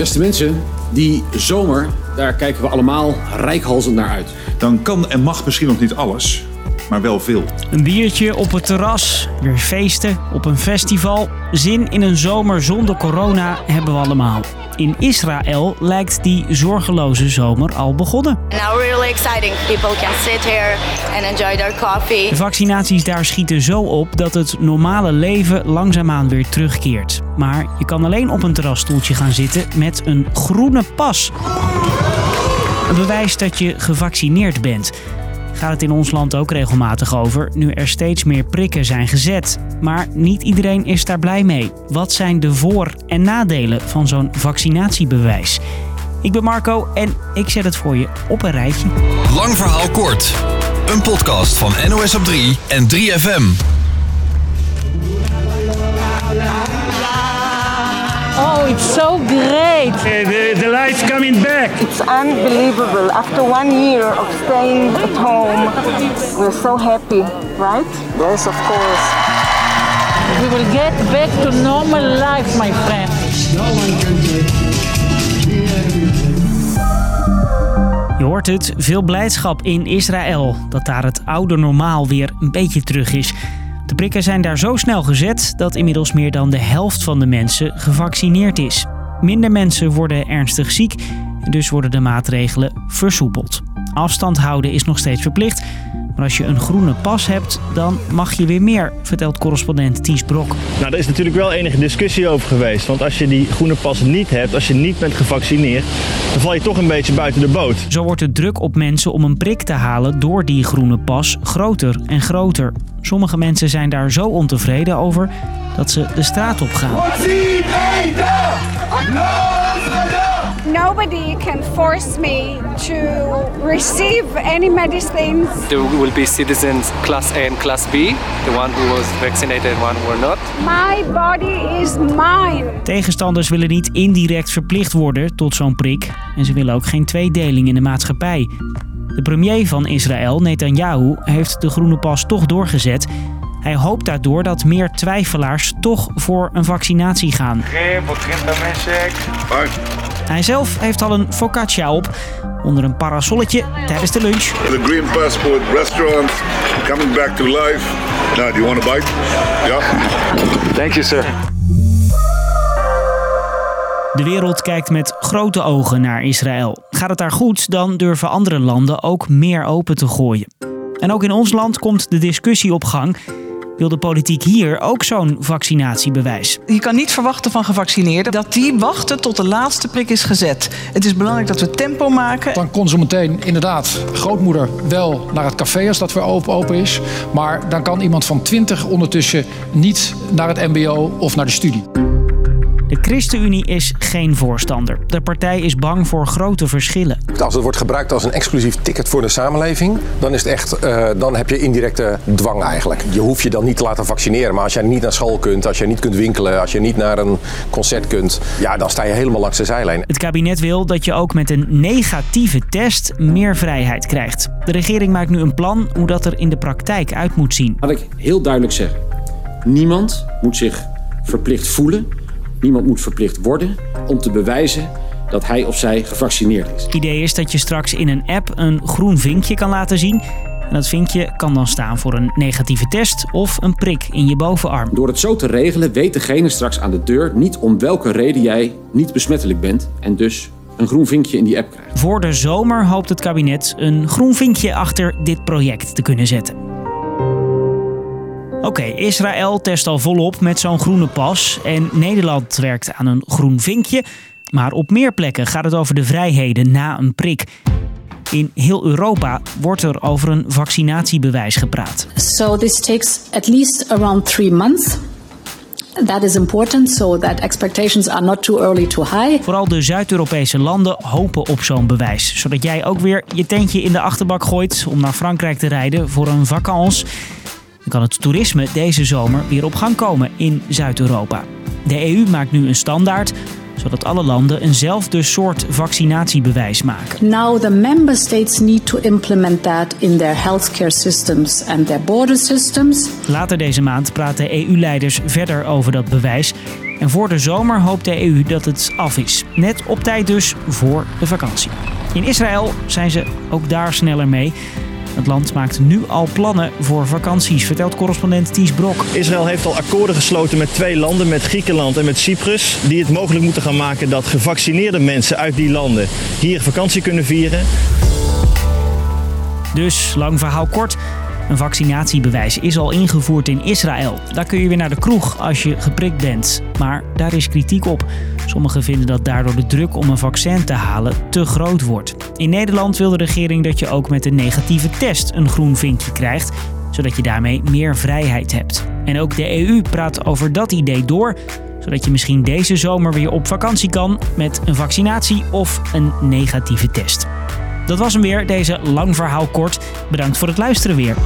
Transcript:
Beste mensen, die zomer, daar kijken we allemaal rijkhalsend naar uit. Dan kan en mag misschien nog niet alles, maar wel veel. Een biertje op het terras, weer feesten op een festival. Zin in een zomer zonder corona hebben we allemaal. In Israël lijkt die zorgeloze zomer al begonnen. Now really exciting. People can sit here and enjoy their coffee. De vaccinaties daar schieten zo op dat het normale leven langzaamaan weer terugkeert. Maar je kan alleen op een terrasstoeltje gaan zitten met een groene pas. Een bewijs dat je gevaccineerd bent. Gaat het in ons land ook regelmatig over, nu er steeds meer prikken zijn gezet. Maar niet iedereen is daar blij mee. Wat zijn de voor- en nadelen van zo'n vaccinatiebewijs? Ik ben Marco en ik zet het voor je op een rijtje. Lang verhaal kort. Een podcast van NOS op 3 en 3FM. Oh, it's so great. The, the life coming back. It's unbelievable. After one year of staying at home, we're so happy, right? Yes, of course. We will get back to normal life, my friend. Je hoort het, veel blijdschap in Israël dat daar het oude normaal weer een beetje terug is. De prikken zijn daar zo snel gezet dat inmiddels meer dan de helft van de mensen gevaccineerd is. Minder mensen worden ernstig ziek dus worden de maatregelen versoepeld. Afstand houden is nog steeds verplicht, maar als je een groene pas hebt, dan mag je weer meer, vertelt correspondent Ties Brok. Nou, daar is natuurlijk wel enige discussie over geweest. Want als je die groene pas niet hebt, als je niet bent gevaccineerd, dan val je toch een beetje buiten de boot. Zo wordt de druk op mensen om een prik te halen door die groene pas groter en groter. Sommige mensen zijn daar zo ontevreden over dat ze de straat op gaan. Nobody can force me to receive any medicines. There will be citizens class A and class B, the one who was vaccinated and one who were not. My body is mine. Tegenstanders willen niet indirect verplicht worden tot zo'n prik en ze willen ook geen tweedeling in de maatschappij. De premier van Israël, Netanyahu, heeft de groene pas toch doorgezet. Hij hoopt daardoor dat meer twijfelaars toch voor een vaccinatie gaan. Hij zelf heeft al een focaccia op onder een parasolletje tijdens de lunch. The Green Passport restaurant coming back to life. Now, do you want a bite? Yeah. Thank you, sir. De wereld kijkt met grote ogen naar Israël. Gaat het daar goed, dan durven andere landen ook meer open te gooien. En ook in ons land komt de discussie op gang. Wil de politiek hier ook zo'n vaccinatiebewijs? Je kan niet verwachten van gevaccineerden dat die wachten tot de laatste prik is gezet. Het is belangrijk dat we tempo maken. Dan kon zo meteen inderdaad grootmoeder wel naar het café als dat weer open, open is. Maar dan kan iemand van 20 ondertussen niet naar het MBO of naar de studie. De ChristenUnie is geen voorstander. De partij is bang voor grote verschillen. Als het wordt gebruikt als een exclusief ticket voor de samenleving, dan is het echt, uh, dan heb je indirecte dwang eigenlijk. Je hoeft je dan niet te laten vaccineren, maar als jij niet naar school kunt, als je niet kunt winkelen, als je niet naar een concert kunt, ja, dan sta je helemaal langs de zijlijn. Het kabinet wil dat je ook met een negatieve test meer vrijheid krijgt. De regering maakt nu een plan hoe dat er in de praktijk uit moet zien. Laat ik heel duidelijk zeggen: niemand moet zich verplicht voelen Niemand moet verplicht worden om te bewijzen dat hij of zij gevaccineerd is. Het idee is dat je straks in een app een groen vinkje kan laten zien. En dat vinkje kan dan staan voor een negatieve test of een prik in je bovenarm. Door het zo te regelen weet degene straks aan de deur niet om welke reden jij niet besmettelijk bent en dus een groen vinkje in die app krijgt. Voor de zomer hoopt het kabinet een groen vinkje achter dit project te kunnen zetten. Oké, Israël test al volop met zo'n groene pas en Nederland werkt aan een groen vinkje. Maar op meer plekken gaat het over de vrijheden na een prik. In heel Europa wordt er over een vaccinatiebewijs gepraat. So this takes at least around three months. That is important so that expectations are not too early too high. Vooral de Zuid-Europese landen hopen op zo'n bewijs, zodat jij ook weer je tentje in de achterbak gooit om naar Frankrijk te rijden voor een vakantie. Kan het toerisme deze zomer weer op gang komen in Zuid-Europa. De EU maakt nu een standaard zodat alle landen eenzelfde soort vaccinatiebewijs maken. Now the member states need to implement that in their healthcare systems and their border systems. Later deze maand praten EU-leiders verder over dat bewijs. En voor de zomer hoopt de EU dat het af is. Net op tijd dus voor de vakantie. In Israël zijn ze ook daar sneller mee. Het land maakt nu al plannen voor vakanties, vertelt correspondent Ties Brok. Israël heeft al akkoorden gesloten met twee landen, met Griekenland en met Cyprus, die het mogelijk moeten gaan maken dat gevaccineerde mensen uit die landen hier vakantie kunnen vieren. Dus, lang verhaal kort, een vaccinatiebewijs is al ingevoerd in Israël. Daar kun je weer naar de kroeg als je geprikt bent. Maar daar is kritiek op. Sommigen vinden dat daardoor de druk om een vaccin te halen te groot wordt. In Nederland wil de regering dat je ook met een negatieve test een groen vinkje krijgt, zodat je daarmee meer vrijheid hebt. En ook de EU praat over dat idee door, zodat je misschien deze zomer weer op vakantie kan met een vaccinatie of een negatieve test. Dat was hem weer, deze lang verhaal kort. Bedankt voor het luisteren weer.